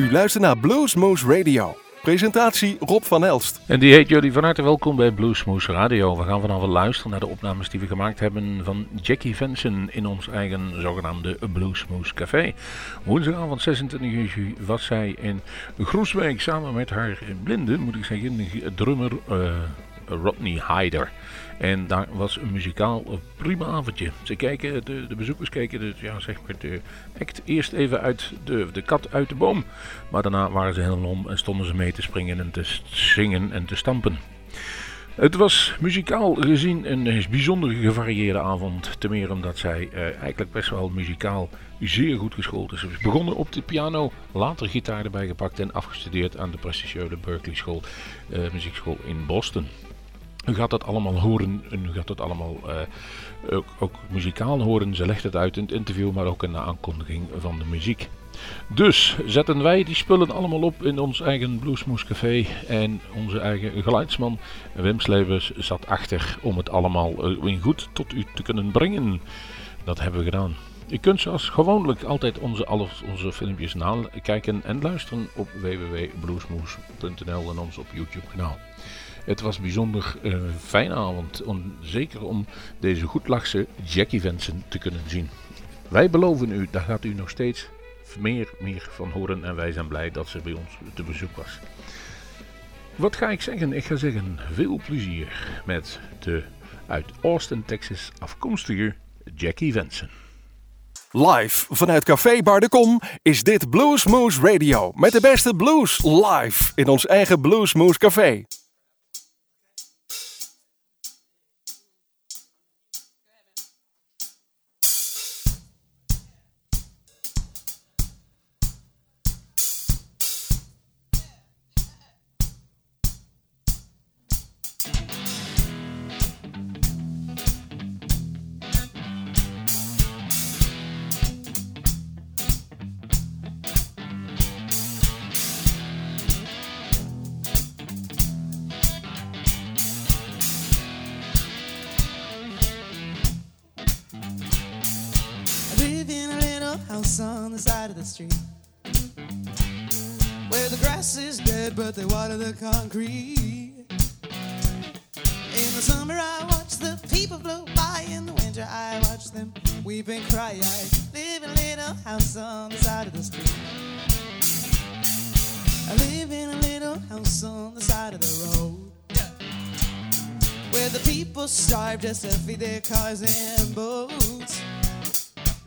U luistert naar Bluesmoose Radio. Presentatie Rob van Elst. En die heet jullie van harte welkom bij Bluesmoose Radio. We gaan vanavond luisteren naar de opnames die we gemaakt hebben van Jackie Venson in ons eigen zogenaamde Bluesmoose Café. Woensdagavond 26 juli was zij in Groesbeek samen met haar blinde, moet ik zeggen, drummer uh, Rodney Hyder. En daar was een muzikaal prima avondje. Ze kijken, de, de bezoekers keken de, ja, zeg maar de act eerst even uit de, de kat uit de boom. Maar daarna waren ze helemaal om en stonden ze mee te springen en te zingen en te stampen. Het was muzikaal gezien een bijzonder gevarieerde avond. Ten meer omdat zij eh, eigenlijk best wel muzikaal zeer goed geschoold is. Ze begonnen op de piano, later gitaar erbij gepakt en afgestudeerd aan de prestigieuze Berkeley School, uh, muziekschool in Boston. U gaat dat allemaal horen en u gaat dat allemaal uh, ook, ook, muzikaal horen. Ze legt het uit in het interview, maar ook in de aankondiging van de muziek. Dus zetten wij die spullen allemaal op in ons eigen Bluesmoes Café. En onze eigen geluidsman Wim Slevers zat achter om het allemaal in goed tot u te kunnen brengen. Dat hebben we gedaan. U kunt zoals gewoonlijk altijd onze, onze filmpjes nakijken en luisteren op www.bluesmoes.nl en ons op YouTube kanaal. Het was bijzonder uh, fijne avond, om, zeker om deze goedlachse Jackie Vensen te kunnen zien. Wij beloven u, daar gaat u nog steeds meer, meer van horen en wij zijn blij dat ze bij ons te bezoek was. Wat ga ik zeggen? Ik ga zeggen veel plezier met de uit Austin, Texas afkomstige Jackie Vensen. Live vanuit Café Bar de is dit Bluesmoose Radio met de beste blues live in ons eigen Bluesmoose Café. Just to feed their cars and boats.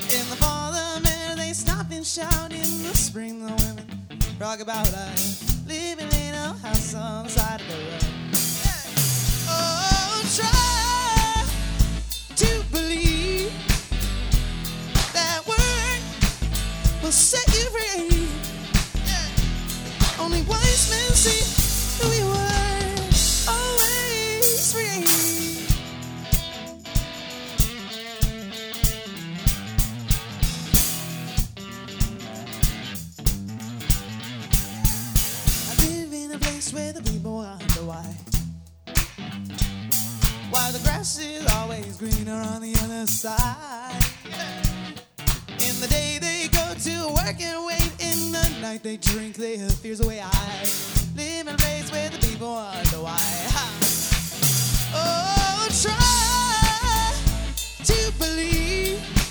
In the fall, the men they stop and shout. In the spring, the women rock about. I work and wait. In the night they drink their fears away. I live in a place where the people wonder why. Oh, try to believe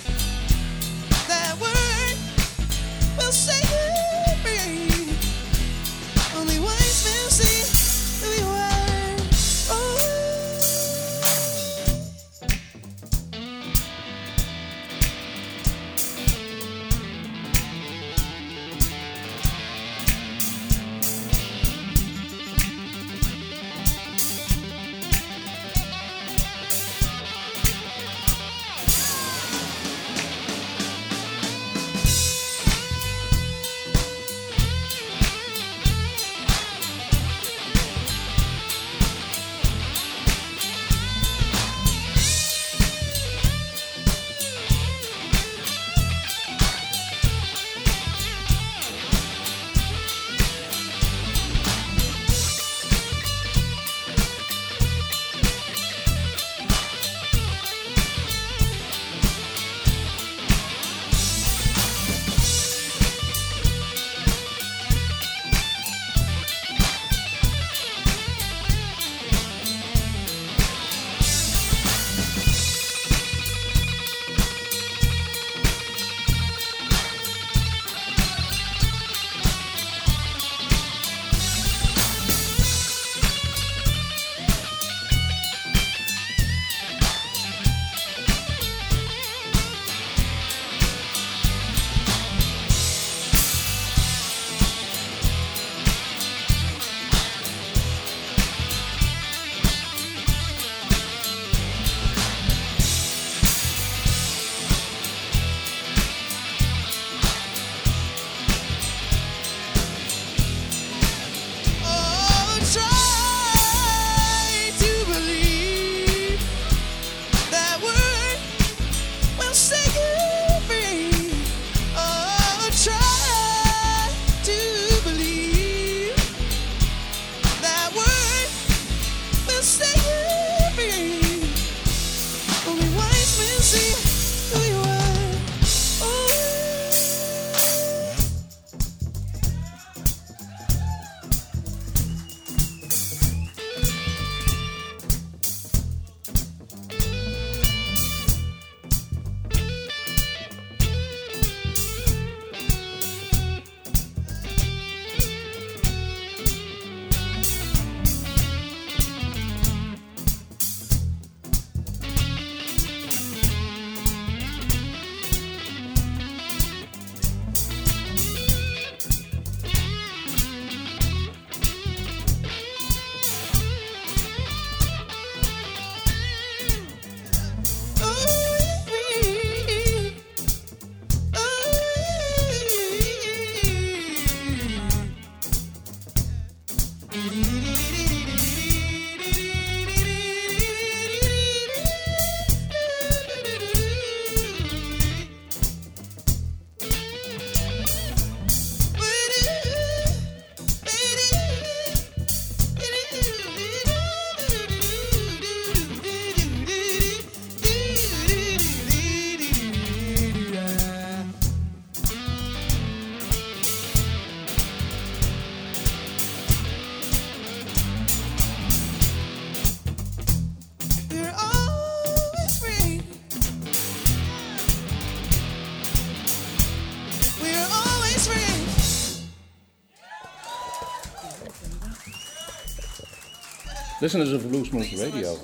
Listeners of Bluesmoose Radio.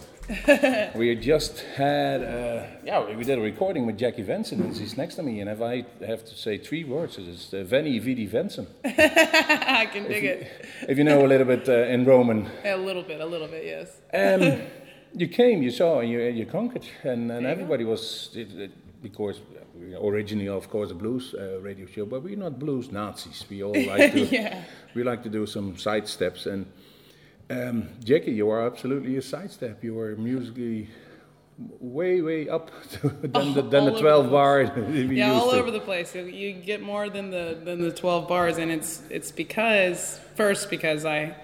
we just had, uh, yeah, we did a recording with Jackie Venson, and she's next to me. And if I have to say three words, it's uh, Veni Vidi Venson. I can dig you, it. If you know a little bit uh, in Roman. A little bit, a little bit, yes. Um, you came, you saw, and you, you conquered, and, and everybody was, it, it, because originally, of course, a blues uh, radio show, but we're not blues Nazis. We all like to, Yeah. we like to do some side steps. And um, Jackie, you are absolutely a sidestep. You are musically way, way up to, than, the, than the 12 the bar. Yeah, all to. over the place. You- You get more than the than the 12 bars, and it's it's because first because I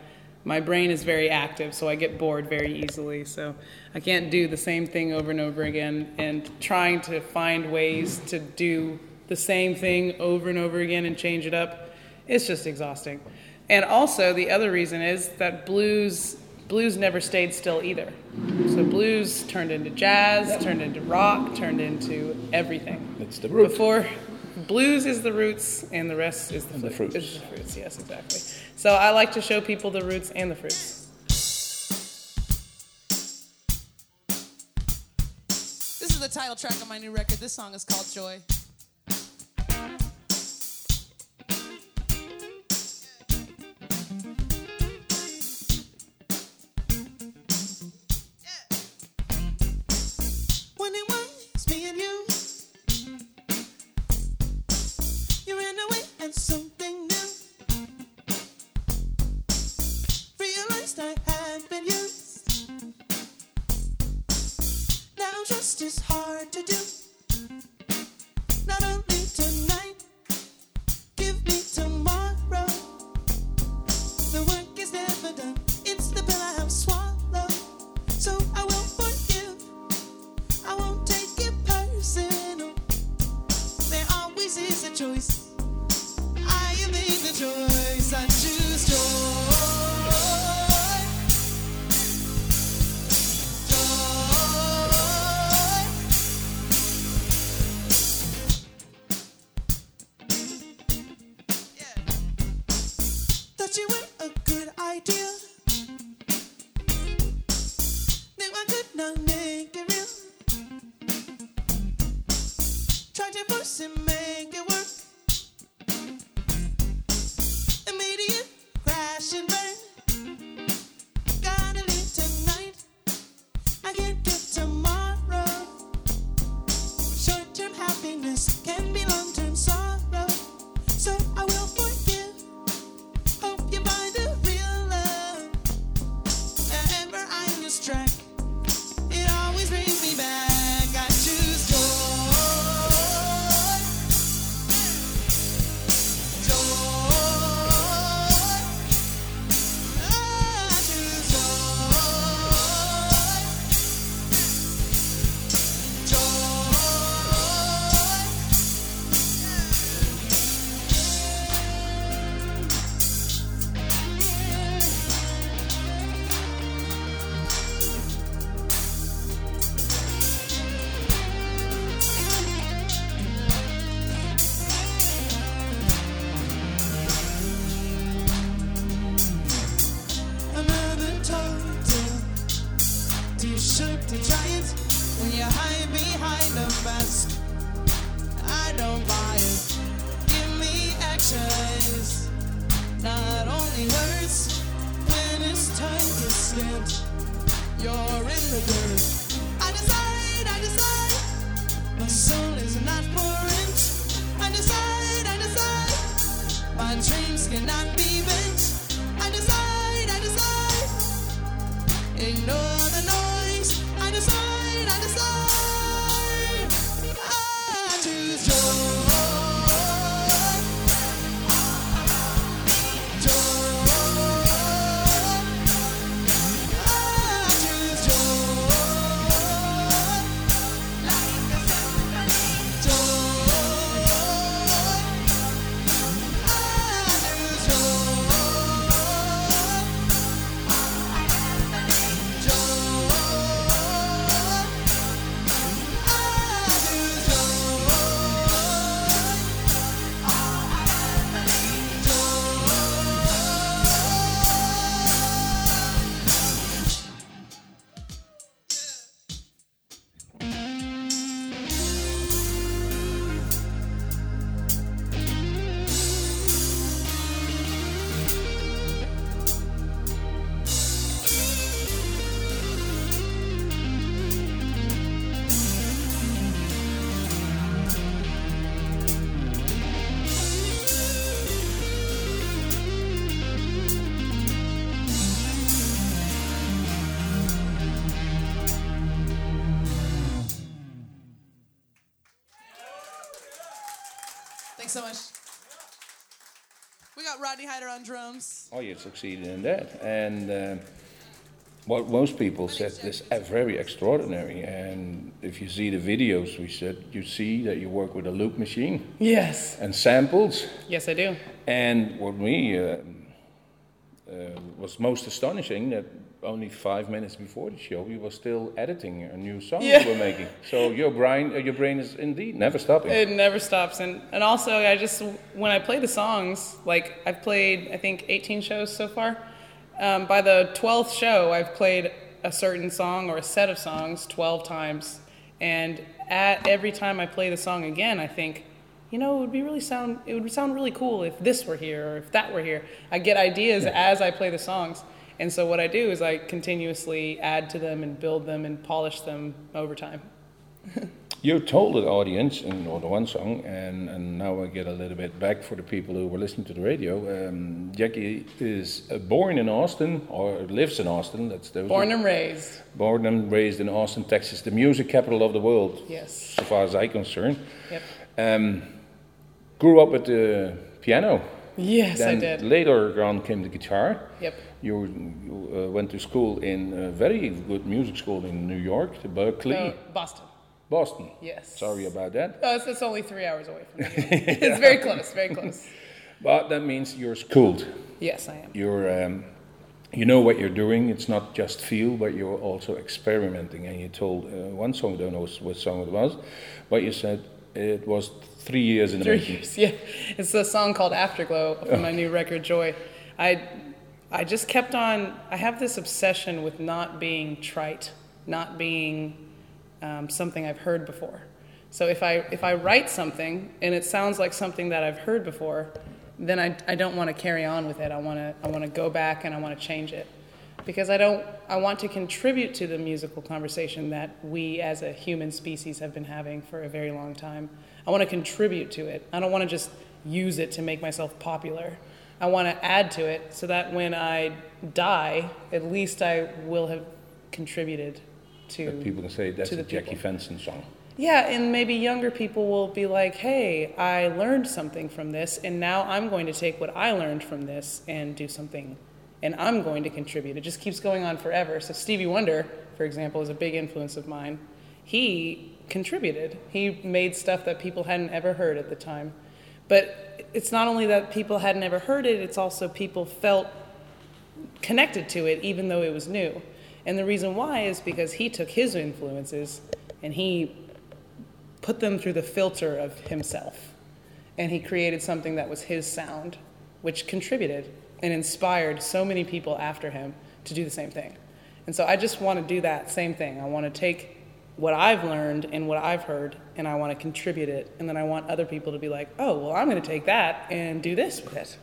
my brain is very active, so I get bored very easily. So I can't do the same thing over and over again, and trying to find ways to do the same thing over and over again and change it up, it's just exhausting. And also the other reason is that blues blues never stayed still either. So blues turned into jazz, turned into rock, turned into everything. It's the root. Before blues is the roots and the rest is the, And the fruits. is the fruits. Yes, exactly. So I like to show people the roots and the fruits. This is the title track of my new record. This song is called Joy. Trust is hard so much. We got Rodney Hyder on drums. Oh, you succeeded in that. And uh, what most people said is very extraordinary. And if you see the videos, we said you see that you work with a loop machine Yes. and samples. Yes, I do. And what me uh, uh, was most astonishing that only five minutes before the show, we were still editing a new song Yeah. you were making. So your brain, uh, your brain is indeed never stopping. It never stops, and and also I just when I play the songs, like I've played I think 18 shows so far. Um, by the 12th show, I've played a certain song or a set of songs 12 times, and at every time I play the song again, I think, you know, it would be really sound it would sound really cool if this were here or if that were here. I get ideas as I play the songs. And so what I do is I continuously add to them and build them and polish them over time. You told the audience in the one song, and, and now I get a little bit back for the people who were listening to the radio. Um, Jackie is uh, born in Austin or lives in Austin. That's those Born and raised. born and raised in Austin, Texas, the music capital of the world, Yes. so far as I'm concerned. Yep. Um, grew up with the piano. Yes, then I did. Later on came the guitar. Yep. You, you uh, went to school in a very good music school in New York, the Berklee, Uh, Boston. Boston. Yes. Sorry about that. Oh, it's, it's only three hours away from me. It's very close, very close. But that means you're schooled. Yes, I am. You're, um, you know what you're doing. It's not just feel, but you're also experimenting. And you told uh, one song, I don't know what song it was, but you said it was three years in the Three making. years, yeah. It's a song called Afterglow from my new record, Joy. I, I just kept on, I have this obsession with not being trite, not being um, something I've heard before. So if I, if I write something and it sounds like something that I've heard before, then I, I don't want to carry on with it. I want to, I want to go back and I want to change it. Because I don't, I want to contribute to the musical conversation that we as a human species have been having for a very long time. I want to contribute to it. I don't want to just use it to make myself popular. I want to add to it so that when I die, at least I will have contributed to That people can say that's a Jackie people. Venson song. yeah, and maybe younger people will be like, hey, I learned something from this, and now I'm going to take what I learned from this and do something, and I'm going to contribute. It just keeps going on forever. So, Stevie Wonder, for example, is a big influence of mine. He contributed, he made stuff that people hadn't ever heard at the time. But it's not only that people hadn't ever heard it, it's also people felt connected to it even though it was new. And the reason why is because he took his influences and he put them through the filter of himself. And he created something that was his sound, which contributed and inspired so many people after him to do the same thing. And so I just want to do that same thing. I want to take what I've learned and what I've heard and I want to contribute it. And then I want other people to be like, oh, well, I'm going to take that and do this with it.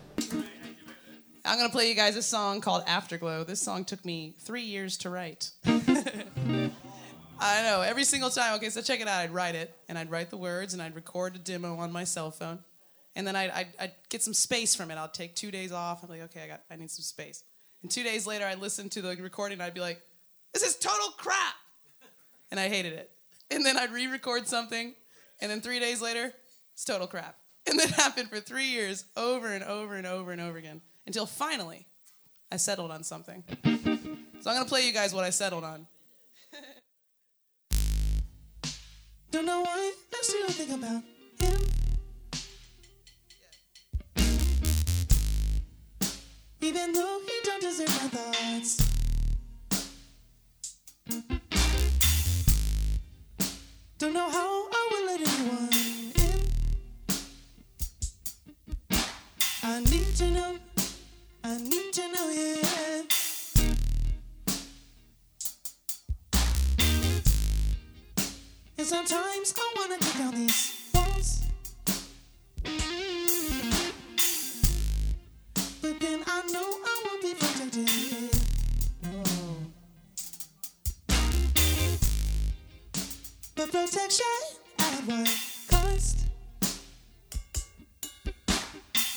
I'm going to play you guys a song called Afterglow. This song took me three years to write. I know, every single time. Okay, so check it out. I'd write it, and I'd write the words, and I'd record a demo on my cell phone. And then I'd, I'd, I'd get some space from it. I'd take two days off. I'm like, okay, I, got, I need some space. And two days later, I'd listen to the recording, and I'd be like, this is total crap. And I hated it. And then I'd re record something, and then three days later, it's total crap. And that happened for three years, over and over and over and over again, until finally I settled on something. So I'm gonna play you guys what I settled on. Don't know why, I still don't think about Even though he don't deserve my thoughts. Don't know how I will let anyone in. I need to know, I need to know, yeah. And sometimes I wanna kick down these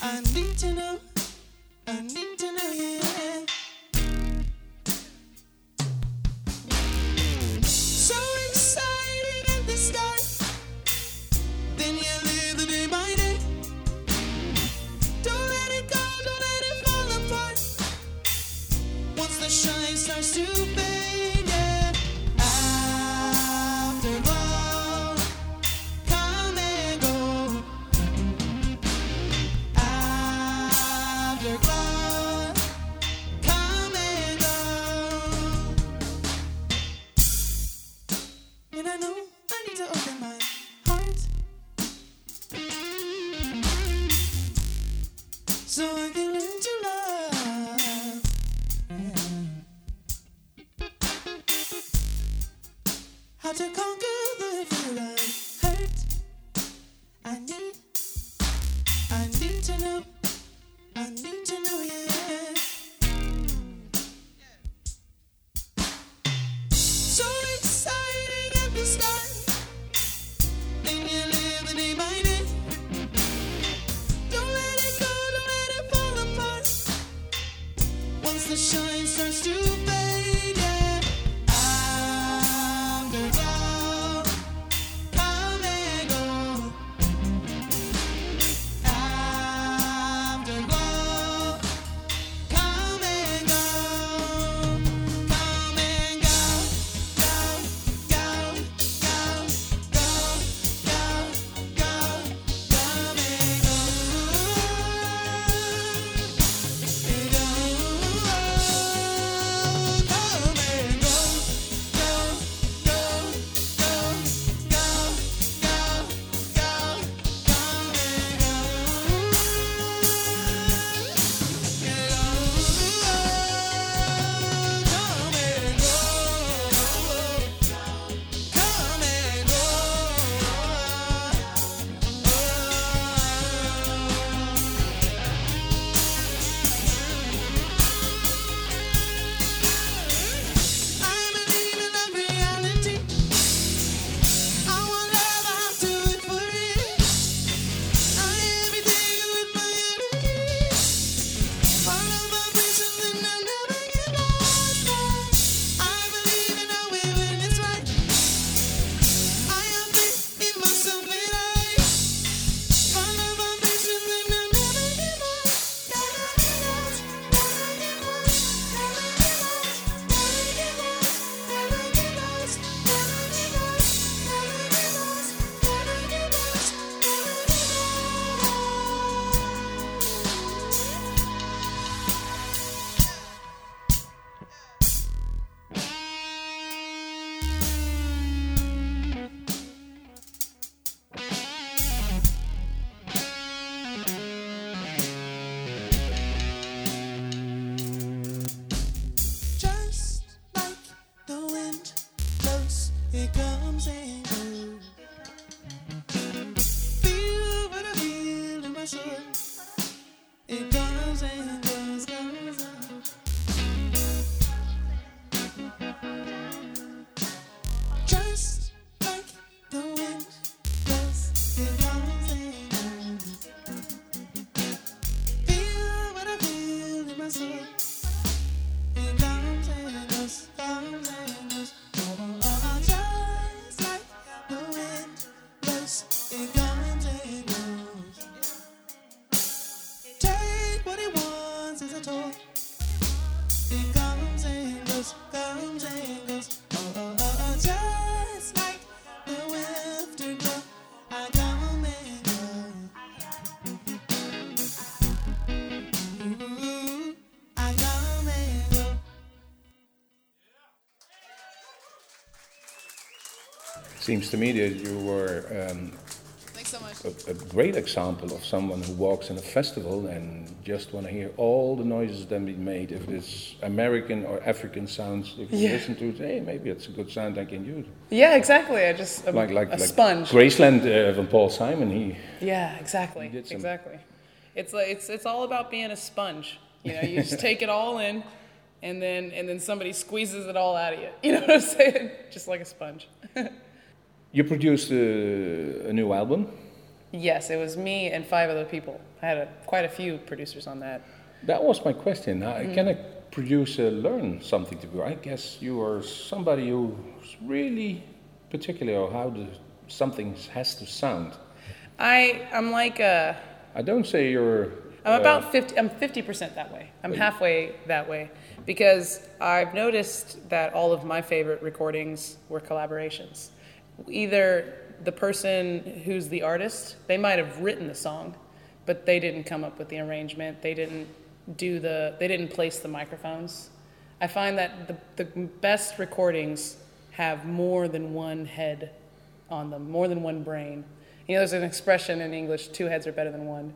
I need to know. I need to know, yeah. To Seems to me that you were um. A, a great example of someone who walks in a festival and just want to hear all the noises that be made. If it's American or African sounds, if you Yeah. listen to it, hey, maybe it's a good sound I can use. Yeah, exactly. I just a, Like like a like sponge. Graceland uh, van Paul Simon. He Yeah, exactly. some- Exactly. It's like it's it's all about being a sponge. You know, you just take it all in, and then and then somebody squeezes it all out of you. You know what I'm saying? Just like a sponge. you produced a, a new album. Yes, it was me and five other people. I had a, quite a few producers on that. That was my question. Mm. Can a producer learn something to do? I guess you are somebody who's really particular on how the, something has to sound. I I'm like a I don't say you're I'm about 50 I'm 50% that way. I'm halfway that way because I've noticed that all of my favorite recordings were collaborations. Either the person who's the artist, they might have written the song, but they didn't come up with the arrangement. They didn't do the they didn't place the microphones. I find that the, the best recordings have more than one head on them, more than one brain. You know, there's an expression in English, two heads are better than one.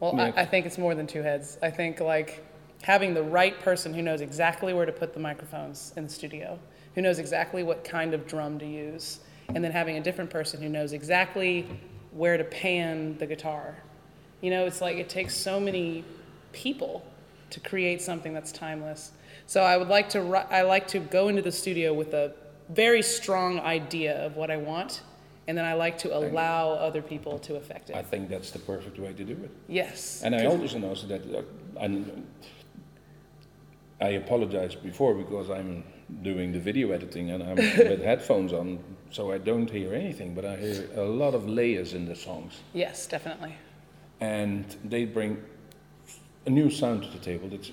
Well, Yeah. I, I think it's more than two heads. I think like having the right person who knows exactly where to put the microphones in the studio, who knows exactly what kind of drum to use, and then having a different person who knows exactly where to pan the guitar. You know, it's like it takes so many people to create something that's timeless. So I would like to I like to go into the studio with a very strong idea of what I want, and then I like to allow other people to affect it. I think that's the perfect way to do it. Yes. And I also know that uh, and I apologize before because I'm doing the video editing and I'm with headphones on, so I don't hear anything, but I hear a lot of layers in the songs, Yes, definitely. and they bring a new sound to the table. It's,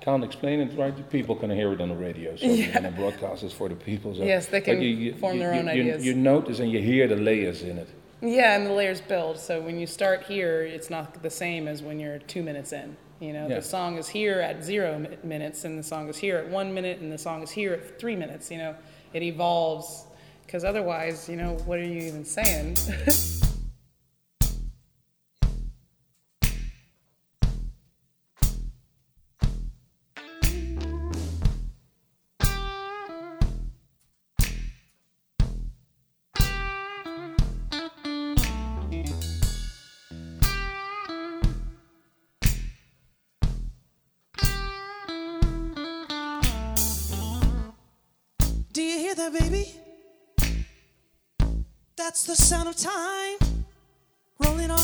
can't explain it right. People can hear it on the radio, so when I broadcast it for the people. So, Yes, they can but can form their own you, ideas. You notice and you hear the layers in it. Yeah, and the layers build. So when you start here, it's not the same as when you're two minutes in. You know, Yeah. the song is here at zero minutes, and the song is here at one minute, and the song is here at three minutes. You know, it evolves because otherwise, you know, what are you even saying? the sound of time rolling on.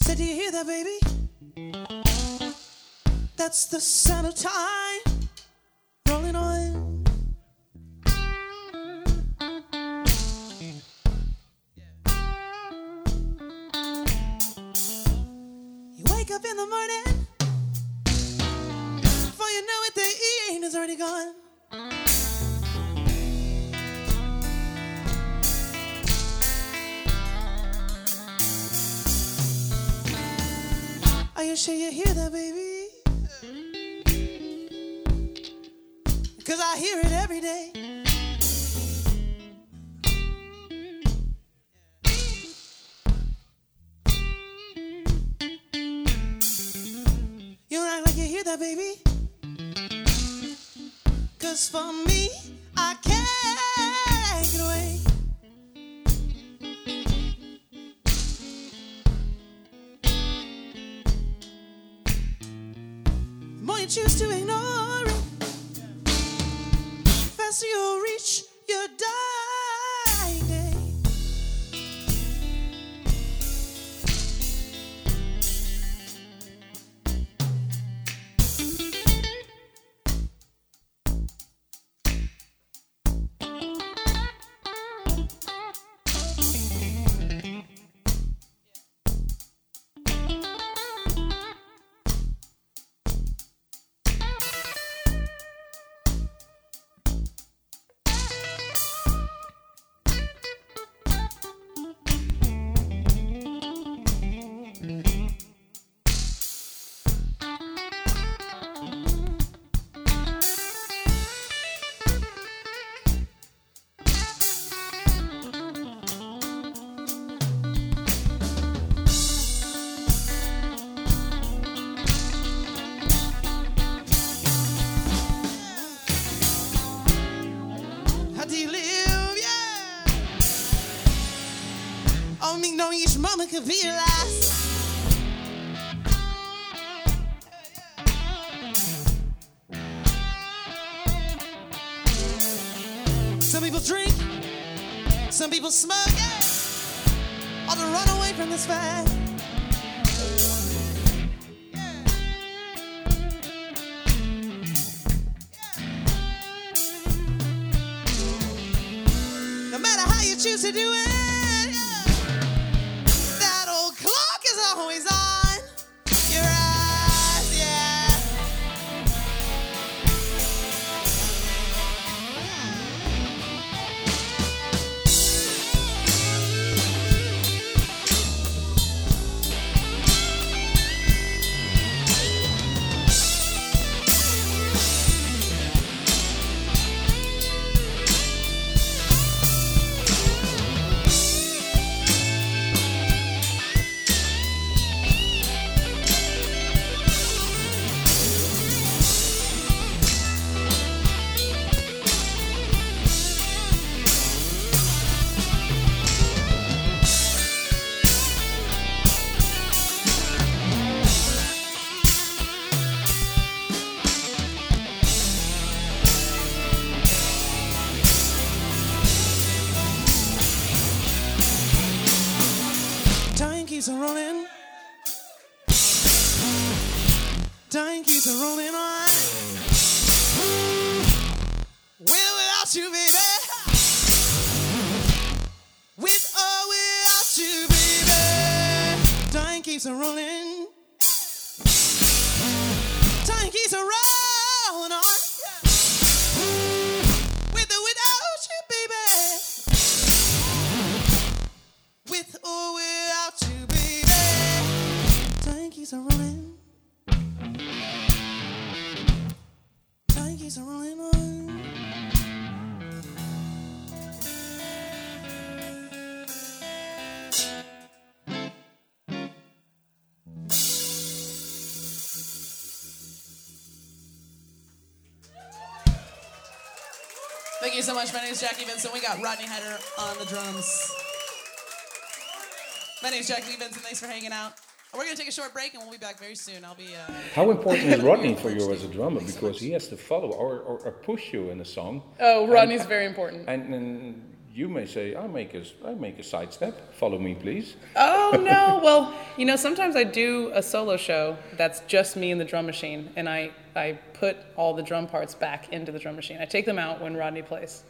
Said, do you hear that, baby? That's the sound of time do it. Keeps on rolling. Time keeps on rolling on. With without you, baby. With or without you, baby. Time keeps on rolling. Running. Time keeps rolling on. Thank you so much. My name is Jackie Venson. We got Rodney Hyder on the drums. My name is Jackie Venson. Thanks for hanging out. We're going to take a short break and we'll be back very soon. I'll be. Uh, How important is Rodney for you as a drummer? Because he has to follow or, or, or push you in a song. Oh, Rodney's very important. And, and you may say, I make a, I make a sidestep. Follow me, please. Oh no! Well, you know, sometimes I do a solo show that's just me and the drum machine, and I I put all the drum parts back into the drum machine. I take them out when Rodney plays,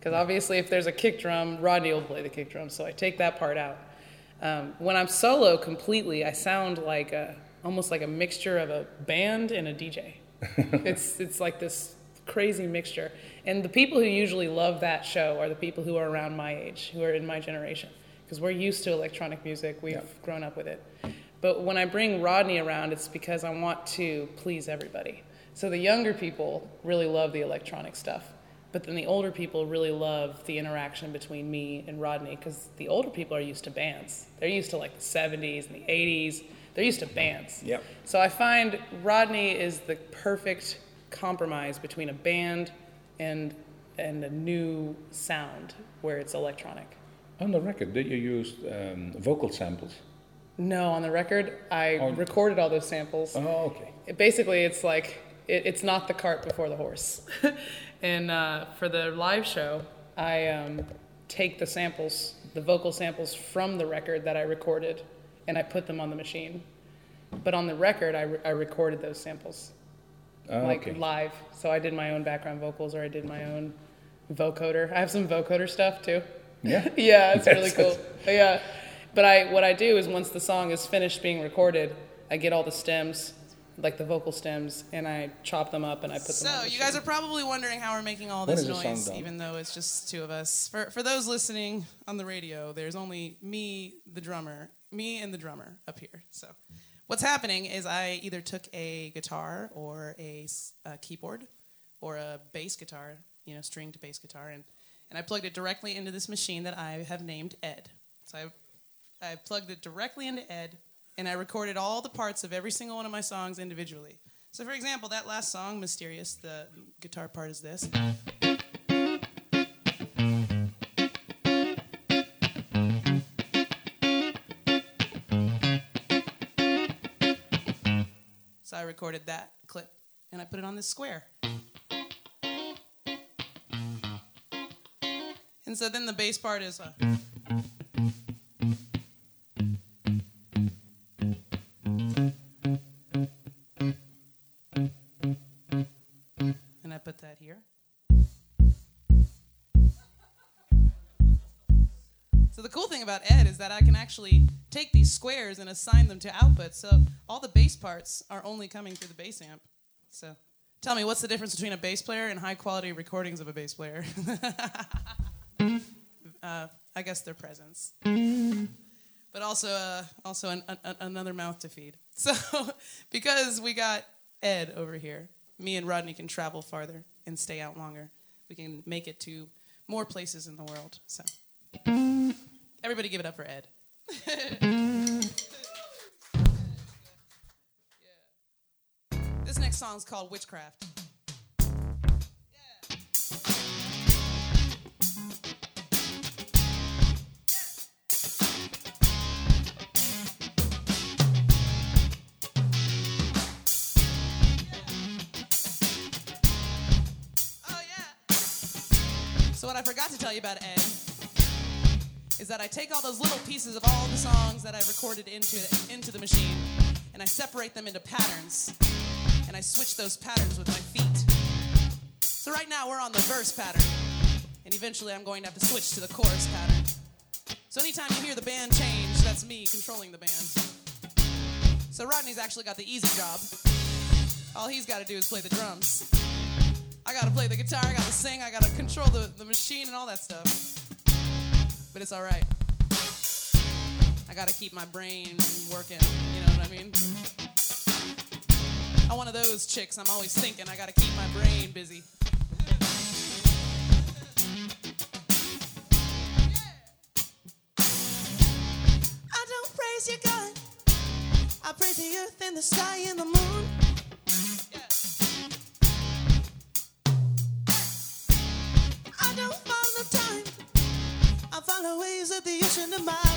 because obviously, if there's a kick drum, Rodney will play the kick drum, so I take that part out. Um, when I'm solo completely, I sound like a almost like a mixture of a band and a DJ. it's it's like this crazy mixture. And the people who usually love that show are the people who are around my age, who are in my generation, because we're used to electronic music. We've grown up with it. But when I bring Rodney around, it's because I want to please everybody. So the younger people really love the electronic stuff. But then the older people really love the interaction between me and Rodney because the older people are used to bands. They're used to like the 70s and the 80s. They're used to bands. Yep. So I find Rodney is the perfect compromise between a band and and a new sound where it's electronic. On the record, did you use um, vocal samples? No, on the record, I Oh. recorded all those samples. Oh, okay. It, basically, it's like it, it's not the cart before the horse. and uh, for the live show, I um, take the samples, the vocal samples from the record that I recorded, and I put them on the machine. But on the record, I, re- I recorded those samples Oh, like okay. live. So I did my own background vocals, or I did my own vocoder. I have some vocoder stuff too. Yeah. yeah, it's really cool. But yeah, but I what I do is once the song is finished being recorded, I get all the stems, like the vocal stems, and I chop them up and I put them. So, on the you guys are probably wondering how we're making all When this is the song noise, even though it's just two of us. For, for those listening on the radio, there's only me, the drummer, me and the drummer up here. So, what's happening is I either took a guitar or a keyboard or a bass guitar, you know, stringed bass guitar, and, and I plugged it directly into this machine that I have named Ed. So, I, I plugged it directly into Ed, and I recorded all the parts of every single one of my songs individually. So, for example, that last song, Mysterious, the guitar part is this. So, I recorded that clip and I put it on this square. And so then the bass part is. Uh, that I can actually take these squares and assign them to outputs. So all the bass parts are only coming through the bass amp. So tell me, what's the difference between a bass player and high quality recordings of a bass player? uh, I guess their presence. But also, uh, also an, an, another mouth to feed. So, because we got Ed over here, me and Rodney can travel farther and stay out longer. We can make it to more places in the world. So. Everybody give it up for Ed. This next song is called Witchcraft. Oh, so what I forgot to tell you about Ed is that I take all those little pieces of all the songs that I've recorded into, into the machine and I separate them into patterns and I switch those patterns with my feet. So right now we're on the verse pattern and eventually I'm going to have to switch to the chorus pattern. So anytime you hear the band change, that's me controlling the band. So Rodney's actually got the easy job. All he's got to do is play the drums. I got to play the guitar, I got to sing, I got to control the, the machine and all that stuff but it's all right. I gotta keep my brain working, you know what I mean? I'm one of those chicks, I'm always thinking, I gotta keep my brain busy. I don't praise your God, I praise the earth and the sky and the moon. The ocean in my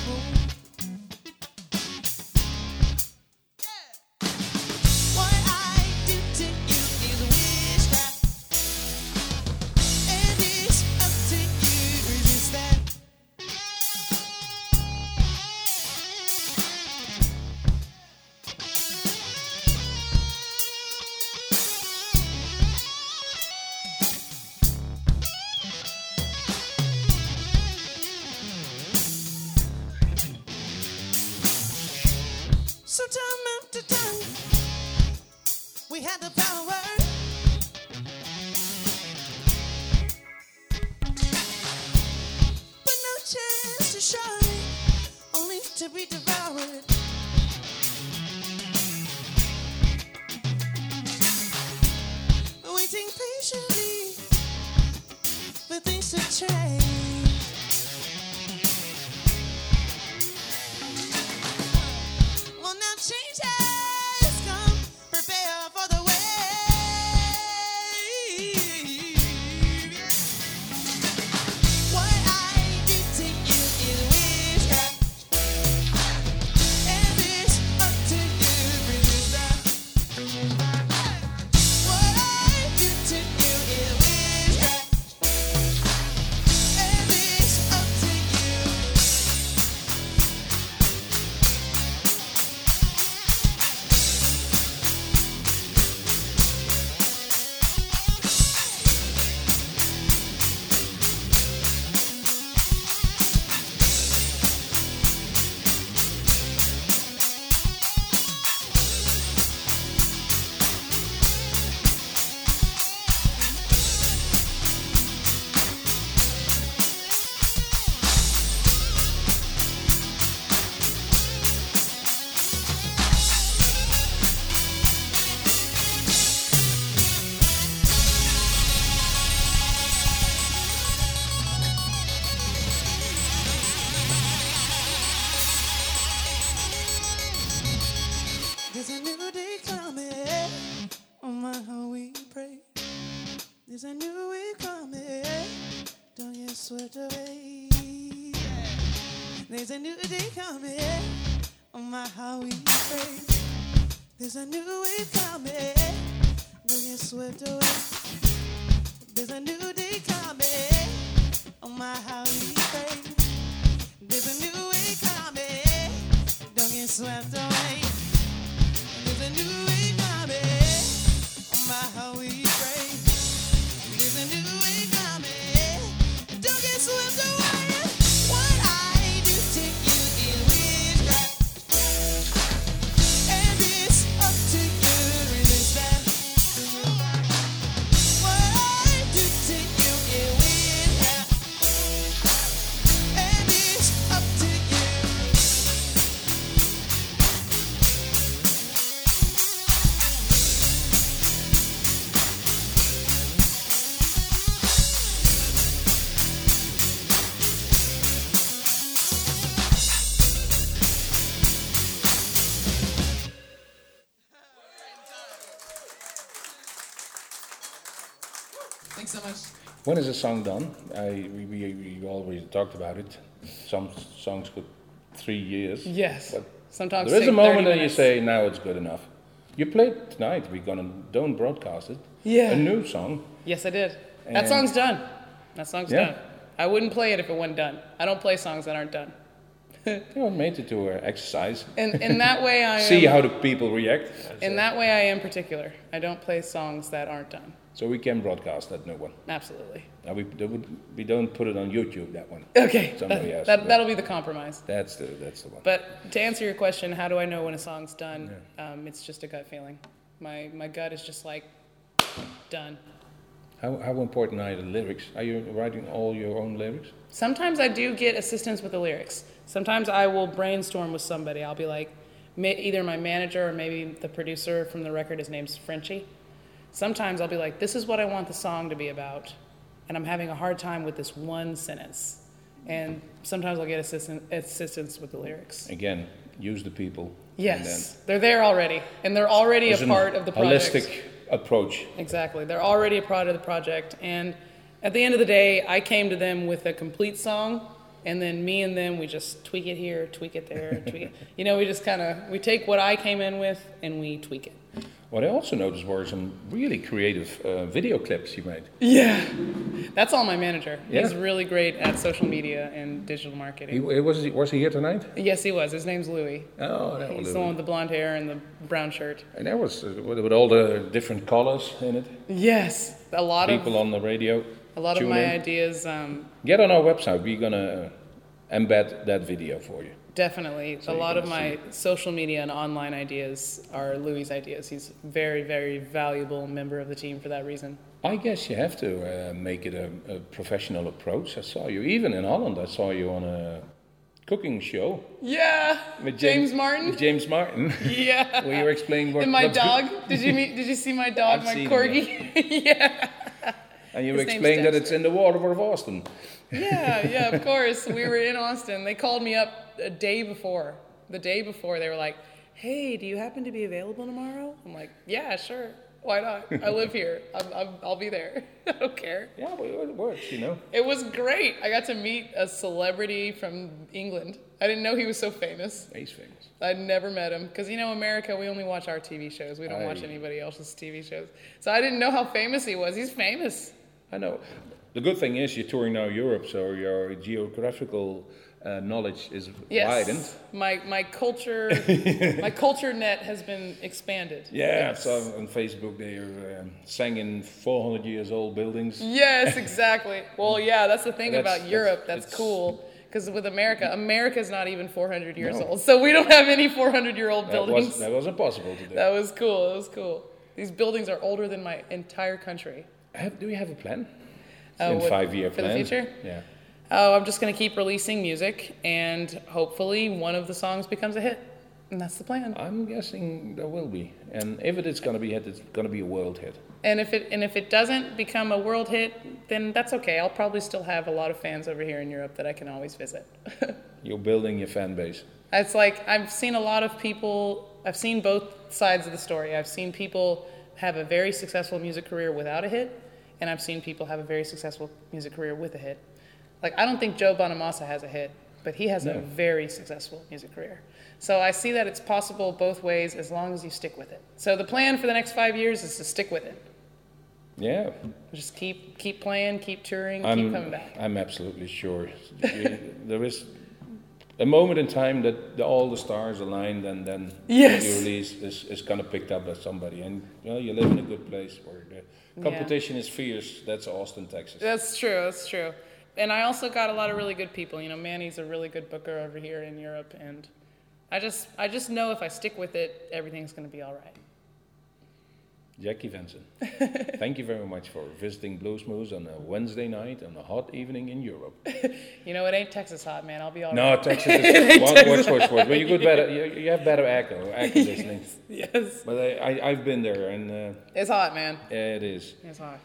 When is a song done? I, we, we, we already talked about it. Some songs could three years. Yes. But Sometimes there is a moment that you say, now it's good enough. You played tonight. We're gonna don't broadcast it. Yeah. A new song. Yes, I did. that song's done. That song's Yeah. done. I wouldn't play it if it wasn't done. I don't play songs that aren't done. You know, made it to uh, exercise. And in that way, I See am, how the people react. in that way I am particular. I don't play songs that aren't done. So we can broadcast that new one. Absolutely. Now we, we don't put it on YouTube. That one. Okay. Somebody that, asked that, that'll be the compromise. That's the that's the one. But to answer your question, how do I know when a song's done? Um, it's just a gut feeling. My my gut is just like done. How, how important are the lyrics? Are you writing all your own lyrics? Sometimes I do get assistance with the lyrics. Sometimes I will brainstorm with somebody. I'll be like, either my manager or maybe the producer from the record. His name's Frenchie. Sometimes I'll be like, this is what I want the song to be about, and I'm having a hard time with this one sentence. And sometimes I'll get assistant, assistance with the lyrics. Again, use the people. Yes, they're there already, and they're already a part of the project. holistic approach. Exactly. They're already a part of the project. And at the end of the day, I came to them with a complete song. And then me and them, we just tweak it here, tweak it there, tweak it. You know, we just kind of, we take what I came in with and we tweak it. What I also noticed were some really creative uh, video clips you made. Yeah. That's all my manager. He's really great at social media and digital He, marketing. was, he, was he here tonight? yes, he was. His name's Louis. Oh, that He's was the one with the blonde hair and the brown shirt. And that was uh, with, with all the different colors in it. Yes. A lot People of people on the radio. a lot of my in. ideas um, Get on our website. We're gonna embed that video for you. Definitely. So a lot of my social media and online ideas are Louis' ideas. He's a very, very valuable member of the team for that reason. I guess you have to uh, make it a, a professional approach. I saw you even in Holland. I saw you on a cooking show Yeah. with James, Martin. with James Martin. yeah. Where you were explaining what and my dog. Did you meet? Did you see my dog, I've my corgi? yeah. And you His explained that it's in the water of Austin. Yeah, yeah, of course. We were in Austin. They called me up a day before. The day before, they were like, "Hey, do you happen to be available tomorrow?" I'm like, "Yeah, sure. Why not? I live here. I'm, I'm, I'll be there. I don't care." Yeah, but it works, you know. It was great. I got to meet a celebrity from England. I didn't know he was so famous. He's famous. I'd never met him because you know America, we only watch our TV shows. We don't Aye. watch anybody else's TV shows. So I didn't know how famous he was. He's famous. I know. The good thing is you're touring now Europe, so your geographical uh, knowledge is Yes. widened. My my culture my culture net has been expanded. Yeah, Yes. Saw on Facebook they are um, singing 400 years old buildings. Yes, exactly. Well, yeah, that's the thing That's- about that's- Europe. That's it's- cool. Because with America, America's not even 400 years No. old, so we don't have any 400 year old That, buildings. was, that wasn't possible to do. That was cool. That was cool. These buildings are older than my entire country. Have, do we have a plan? Uh, In what- five year for the future? Yeah. Oh, I'm just going to keep releasing music, and hopefully one of the songs becomes a hit. And that's the plan. I'm guessing there will be. And if it is going to be a hit, it's going to be a world hit. And if it and if it doesn't become a world hit, then that's okay. I'll probably still have a lot of fans over here in Europe that I can always visit. You're building your fan base. It's like I've seen a lot of people. I've seen both sides of the story. I've seen people have a very successful music career without a hit, and I've seen people have a very successful music career with a hit. Like I don't think Joe Bonamassa has a hit, but he has a very successful music career. So I see that it's possible both ways as long as you stick with it. So the plan for the next five years is to stick with it. Yeah. Just keep keep playing, keep touring, keep I'm, coming back. I'm absolutely sure. There is a moment in time that the, all the stars aligned and then Yes. your release is, is kind of picked up by somebody. And you know, you live in a good place where the competition is fierce. That's Austin, Texas. That's true. That's true. And I also got a lot of really good people. You know, Manny's a really good booker over here in Europe, and I just I just know if I stick with it, everything's going to be all right. Jackie Venson, thank you very much for visiting Bluesmoose on a Wednesday night on a hot evening in Europe. You know, it ain't Texas hot, man. I'll be all No, right. Texas is watch, watch, watch, watch. But you could better, you, you have better echo, air conditioning. Yes. But I, I, I've been there, and uh, It's hot, man. yeah, it is. It's hot.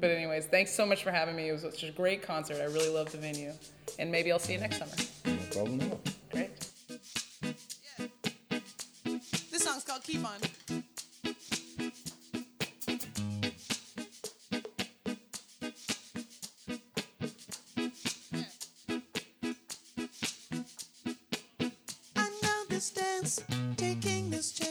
But anyways, thanks so much for having me. It was such a great concert. I really loved the venue, and maybe I'll see you next summer. No problem. Great. Yeah. This song's called Keep On. I know this dance, taking this chance.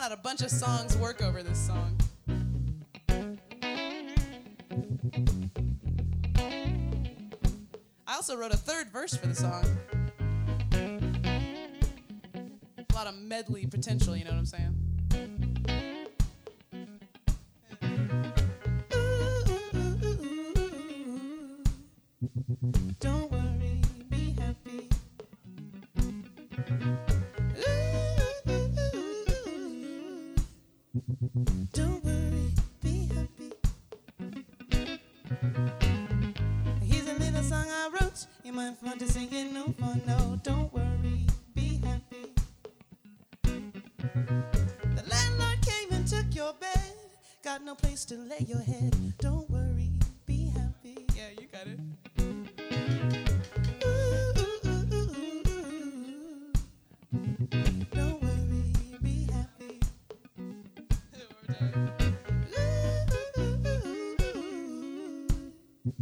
found out a bunch of songs work over this song. I also wrote a third verse for the song. A lot of medley potential, you know what I'm saying? Any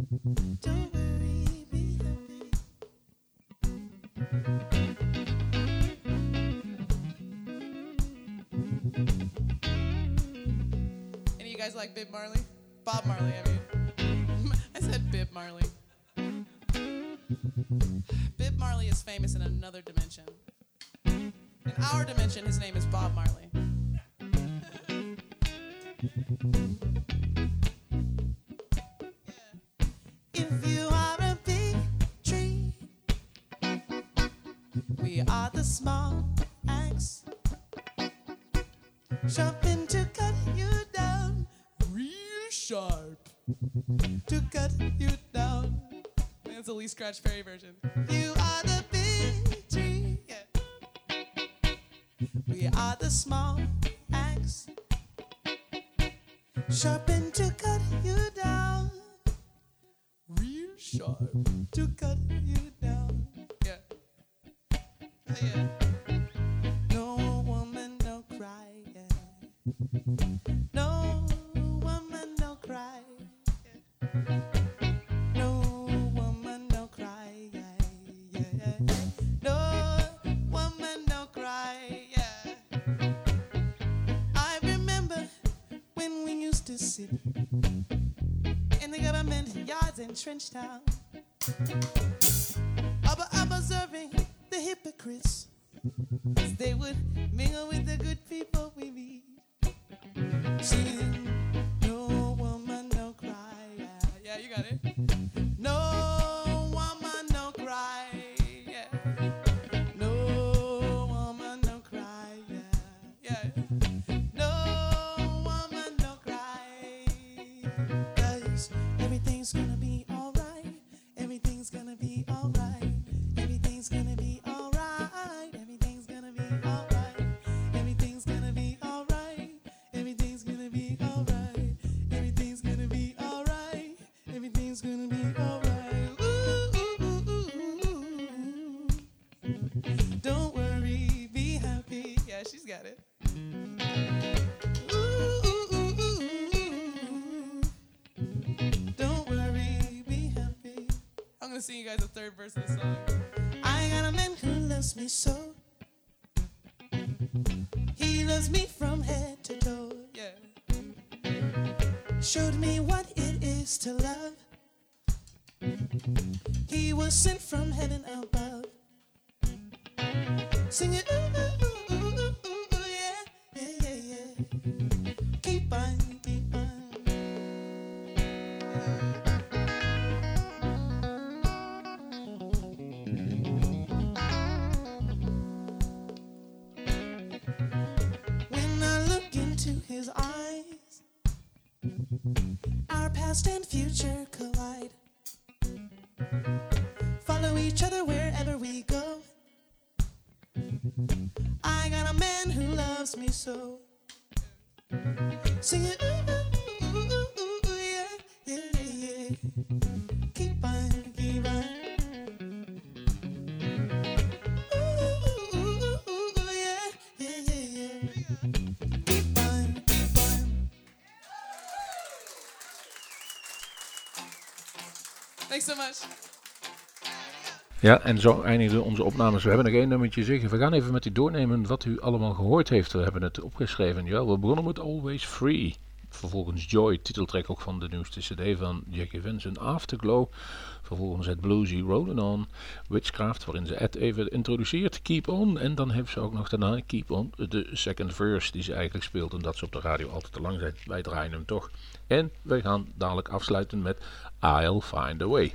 you guys like Bib Marley? Bob Marley, I mean. I said Bib Marley. Bib Marley is famous in another dimension. In our dimension, his name is Bob Marley. the small axe. Sharpen to cut you down, real sharp to cut you down. That's the Lee Scratch Perry version. You are the big tree, yeah. We are the small axe. Sharpen to cut in Trench Town, ob- observing the hypocrites guys the third verse of the song. I got a man who loves me so. He loves me from head to toe. Yeah. Showed me what it is to love. He was sent from heaven Thanks so much. Ja, en zo eindigden onze opnames. We hebben nog één nummertje zeggen. We gaan even met u doornemen wat u allemaal gehoord heeft. We hebben het opgeschreven. Ja, we begonnen met Always Free. Vervolgens Joy, titeltrack ook van de nieuwste cd van Jackie Vincent, Afterglow. Vervolgens het bluesy Rolling On, Witchcraft, waarin ze Ed even introduceert, Keep On. En dan heeft ze ook nog daarna Keep On, de second verse die ze eigenlijk speelt. Omdat ze op de radio altijd te lang zijn. Wij draaien hem toch. En we gaan dadelijk afsluiten met I'll Find a Way.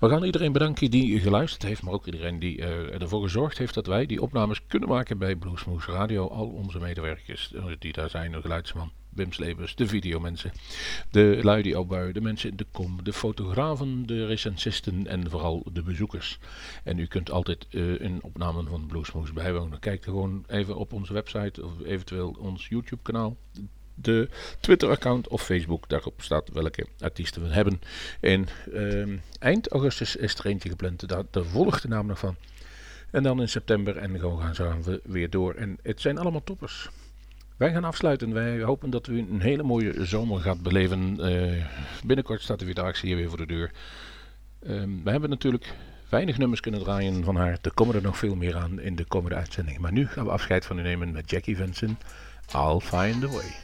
We gaan iedereen bedanken die geluisterd heeft, maar ook iedereen die eh, ervoor gezorgd heeft dat wij die opnames kunnen maken bij Bluesmoose Radio. Al onze medewerkers eh, die daar zijn, de geluidsman, Wim Slebers, de videomensen, de lui die de mensen in de kom, de fotografen, de recensisten en vooral de bezoekers. En u kunt altijd uh, een opname van Bluesmoes bijwonen. Kijk gewoon even op onze website of eventueel ons YouTube kanaal de Twitter-account of Facebook. Daarop staat welke artiesten we hebben. En ehm, eind augustus is er eentje gepland. Daar, daar volgt de naam nog van. En dan in september en gewoon gaan we weer door. En het zijn allemaal toppers. Wij gaan afsluiten. Wij hopen dat u een hele mooie zomer gaat beleven. Uh, binnenkort staat de Vierdaagse hier weer voor de deur. Um, we hebben natuurlijk weinig nummers kunnen draaien van haar. Er komen er nog veel meer aan in de komende uitzendingen. Maar nu gaan we afscheid van u nemen met Jackie Vincent. I'll find a way.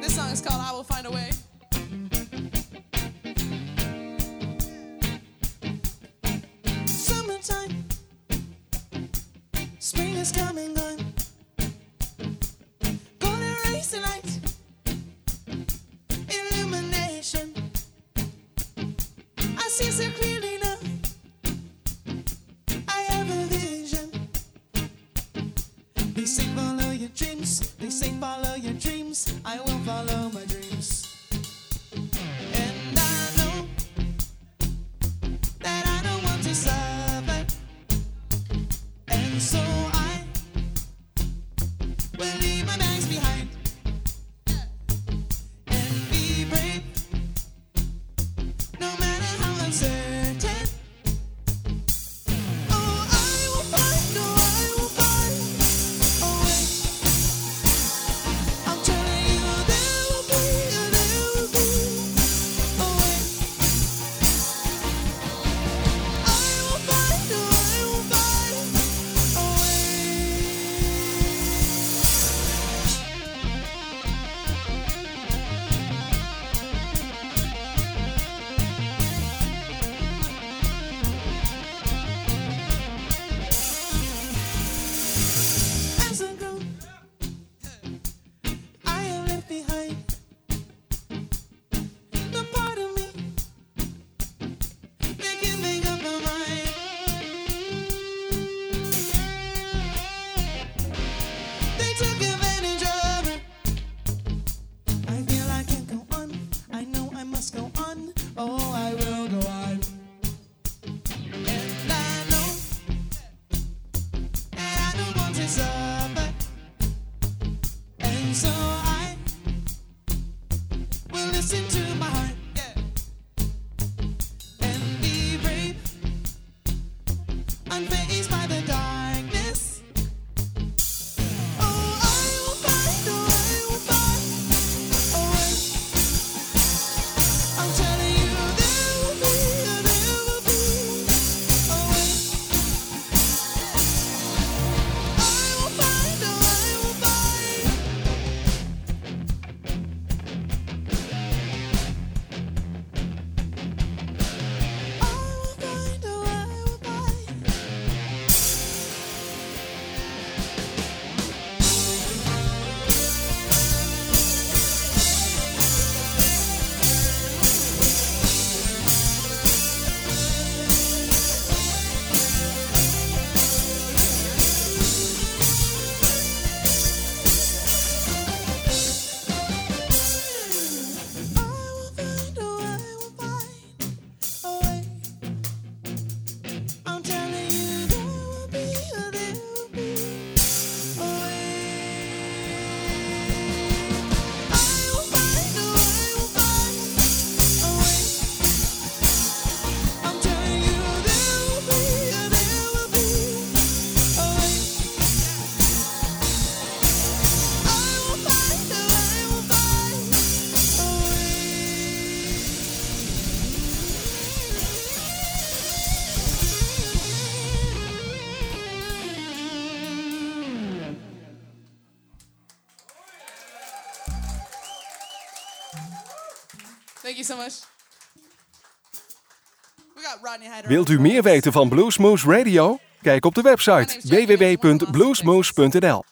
This song is called I Will Find a Way. Gonna the illumination. I see so clearly so much. We got Rodney Hyder. Wilt u meer weten van Bluesmoose Radio? Kijk op de website www.bluesmoose.nl